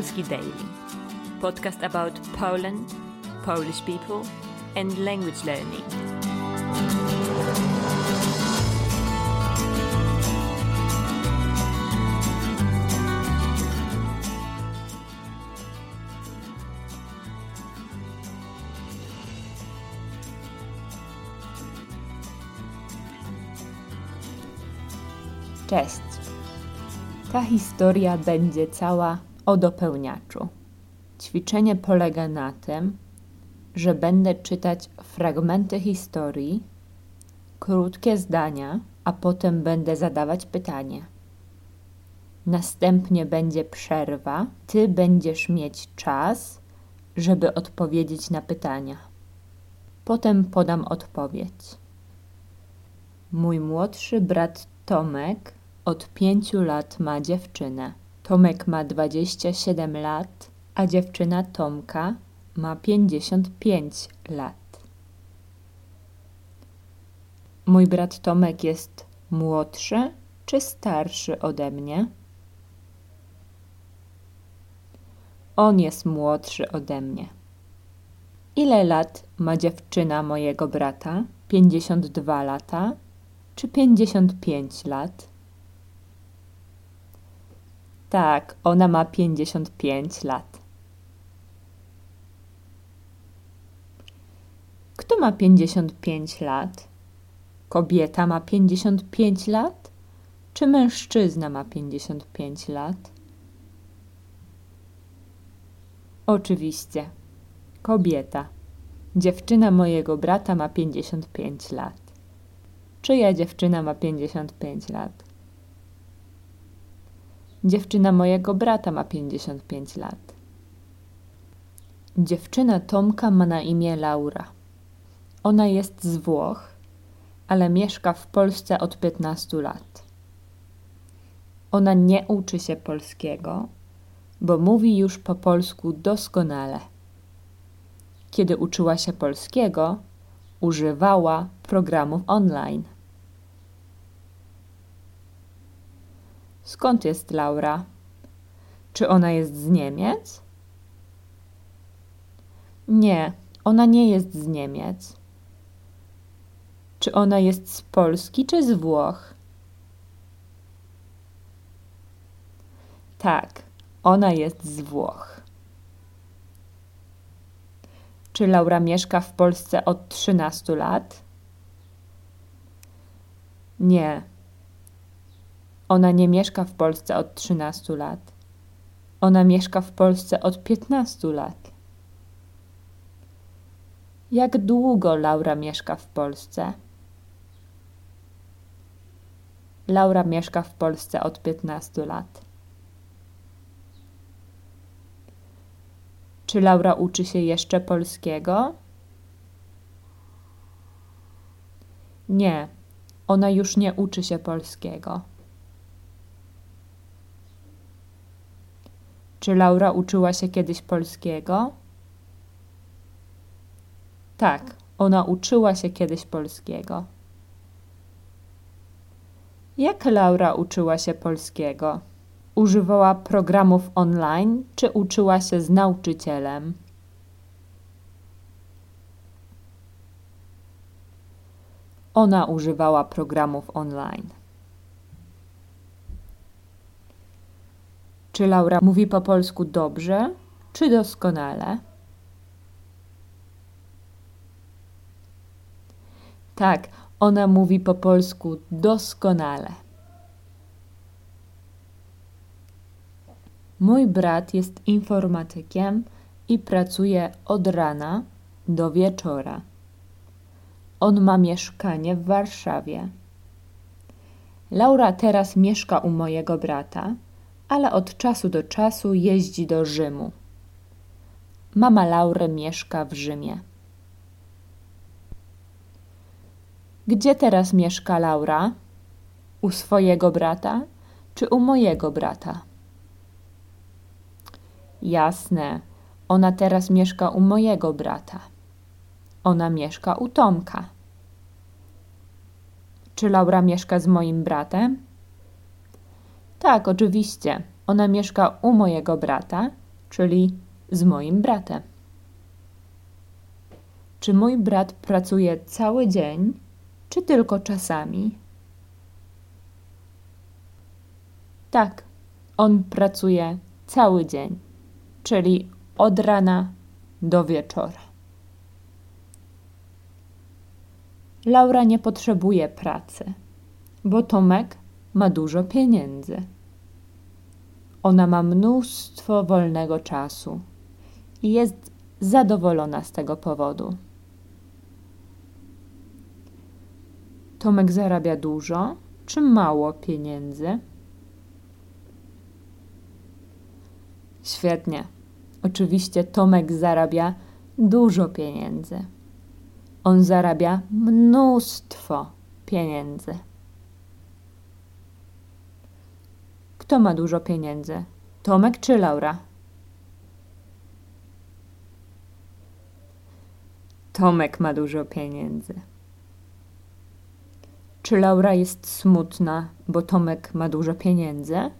Polski Daily, podcast about Poland, Polish people, and language learning. Cześć. Ta historia będzie cała o dopełniaczu. Ćwiczenie polega na tym, że będę czytać fragmenty historii, krótkie zdania, a potem będę zadawać pytanie. Następnie będzie przerwa, ty będziesz mieć czas, żeby odpowiedzieć na pytania. Potem podam odpowiedź. Mój młodszy brat Tomek od pięciu lat ma dziewczynę. Tomek ma 27 lat, a dziewczyna Tomka ma 55 lat. Mój brat Tomek jest młodszy czy starszy ode mnie? On jest młodszy ode mnie. Ile lat ma dziewczyna mojego brata? 52 lata czy 55 lat? Tak, ona ma 55 lat. Kto ma 55 lat? Kobieta ma 55 lat? Czy mężczyzna ma 55 lat? Oczywiście, kobieta. Dziewczyna mojego brata ma 55 lat. Czyja dziewczyna ma 55 lat? Dziewczyna mojego brata ma 55 lat. Dziewczyna Tomka ma na imię Laura. Ona jest z Włoch, ale mieszka w Polsce od 15 lat. Ona nie uczy się polskiego, bo mówi już po polsku doskonale. Kiedy uczyła się polskiego, używała programów online. Skąd jest Laura? Czy ona jest z Niemiec? Nie, ona nie jest z Niemiec. Czy ona jest z Polski czy z Włoch? Tak, ona jest z Włoch. Czy Laura mieszka w Polsce od 13 lat? Nie, ona nie mieszka w Polsce od 13 lat. Ona mieszka w Polsce od 15 lat. Jak długo Laura mieszka w Polsce? Laura mieszka w Polsce od 15 lat. Czy Laura uczy się jeszcze polskiego? Nie, ona już nie uczy się polskiego. Czy Laura uczyła się kiedyś polskiego? Tak, ona uczyła się kiedyś polskiego. Jak Laura uczyła się polskiego? Używała programów online, czy uczyła się z nauczycielem? Ona używała programów online. Czy Laura mówi po polsku dobrze, czy doskonale? Tak, ona mówi po polsku doskonale. Mój brat jest informatykiem i pracuje od rana do wieczora. On ma mieszkanie w Warszawie. Laura teraz mieszka u mojego brata ale od czasu do czasu jeździ do Rzymu. Mama Laury mieszka w Rzymie. Gdzie teraz mieszka Laura? U swojego brata czy u mojego brata? Jasne, ona teraz mieszka u mojego brata. Ona mieszka u Tomka. Czy Laura mieszka z moim bratem? Tak, oczywiście. Ona mieszka u mojego brata czyli z moim bratem. Czy mój brat pracuje cały dzień, czy tylko czasami? Tak, on pracuje cały dzień, czyli od rana do wieczora. Laura nie potrzebuje pracy, bo Tomek ma dużo pieniędzy. Ona ma mnóstwo wolnego czasu i jest zadowolona z tego powodu. Tomek zarabia dużo czy mało pieniędzy? Świetnie. Oczywiście Tomek zarabia dużo pieniędzy. On zarabia mnóstwo pieniędzy. Kto ma dużo pieniędzy? Tomek czy Laura? Tomek ma dużo pieniędzy. Czy Laura jest smutna, bo Tomek ma dużo pieniędzy?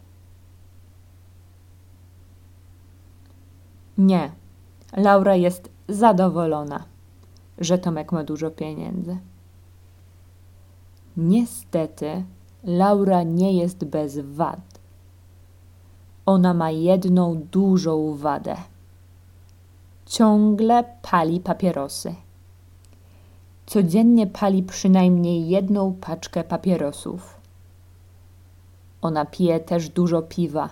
Nie. Laura jest zadowolona, że Tomek ma dużo pieniędzy. Niestety, Laura nie jest bez wad. Ona ma jedną dużą wadę. Ciągle pali papierosy. Codziennie pali przynajmniej jedną paczkę papierosów. Ona pije też dużo piwa.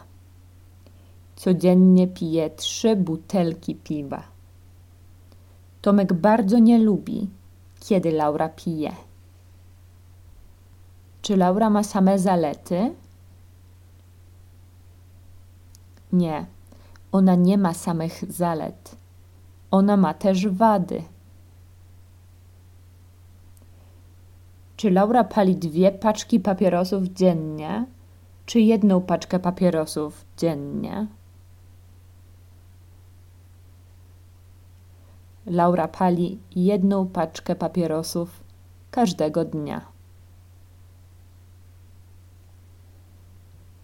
Codziennie pije trzy butelki piwa. Tomek bardzo nie lubi, kiedy Laura pije. Czy Laura ma same zalety? Nie, ona nie ma samych zalet. Ona ma też wady. Czy Laura pali dwie paczki papierosów dziennie, czy jedną paczkę papierosów dziennie? Laura pali jedną paczkę papierosów każdego dnia.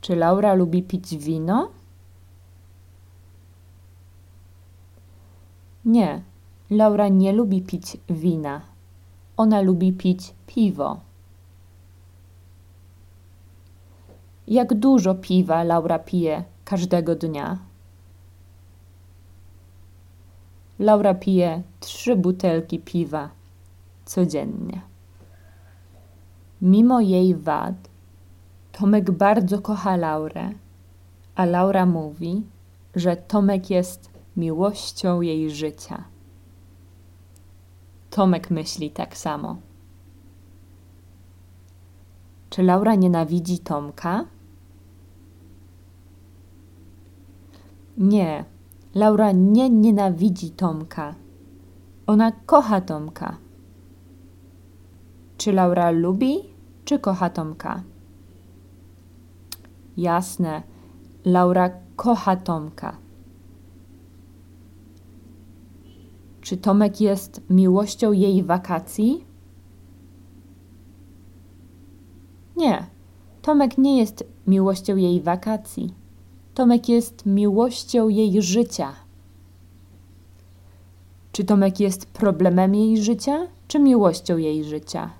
Czy Laura lubi pić wino? Nie, Laura nie lubi pić wina. Ona lubi pić piwo. Jak dużo piwa Laura pije każdego dnia? Laura pije trzy butelki piwa codziennie. Mimo jej wad, Tomek bardzo kocha Laurę, a Laura mówi, że Tomek jest miłością jej życia. Tomek myśli tak samo. Czy Laura nienawidzi Tomka? Nie, Laura nie nienawidzi Tomka. Ona kocha Tomka. Czy Laura lubi, czy kocha Tomka? Jasne, Laura kocha Tomka. Czy Tomek jest miłością jej wakacji? Nie, Tomek nie jest miłością jej wakacji. Tomek jest miłością jej życia. Czy Tomek jest problemem jej życia, czy miłością jej życia?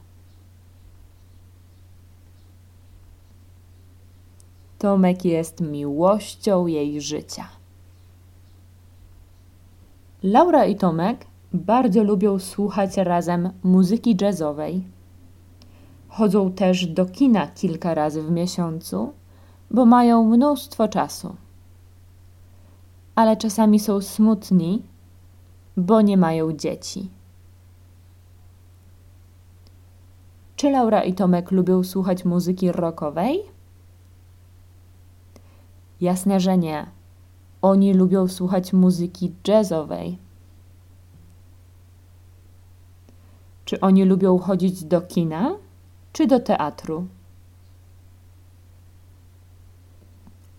Tomek jest miłością jej życia. Laura i Tomek bardzo lubią słuchać razem muzyki jazzowej. Chodzą też do kina kilka razy w miesiącu, bo mają mnóstwo czasu. Ale czasami są smutni, bo nie mają dzieci. Czy Laura i Tomek lubią słuchać muzyki rockowej? Jasne, że nie. Oni lubią słuchać muzyki jazzowej. Czy oni lubią chodzić do kina, czy do teatru?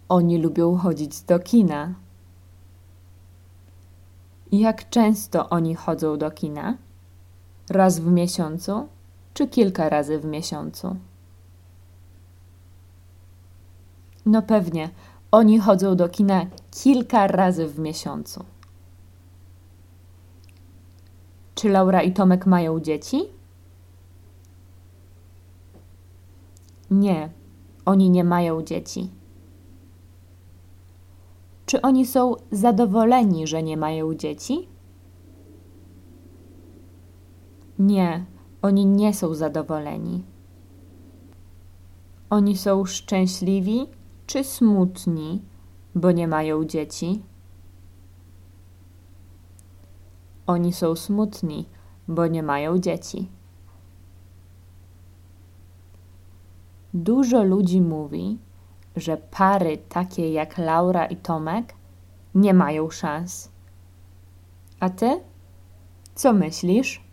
Oni lubią chodzić do kina. Jak często oni chodzą do kina? Raz w miesiącu, czy kilka razy w miesiącu? No pewnie, Oni chodzą do kina kilka razy w miesiącu. Czy Laura i Tomek mają dzieci? Nie, oni nie mają dzieci. Czy oni są zadowoleni, że nie mają dzieci? Nie, oni nie są zadowoleni. Oni są szczęśliwi czy smutni, bo nie mają dzieci? Oni są smutni, bo nie mają dzieci. Dużo ludzi mówi, że pary takie jak Laura i Tomek nie mają szans. A ty? Co myślisz?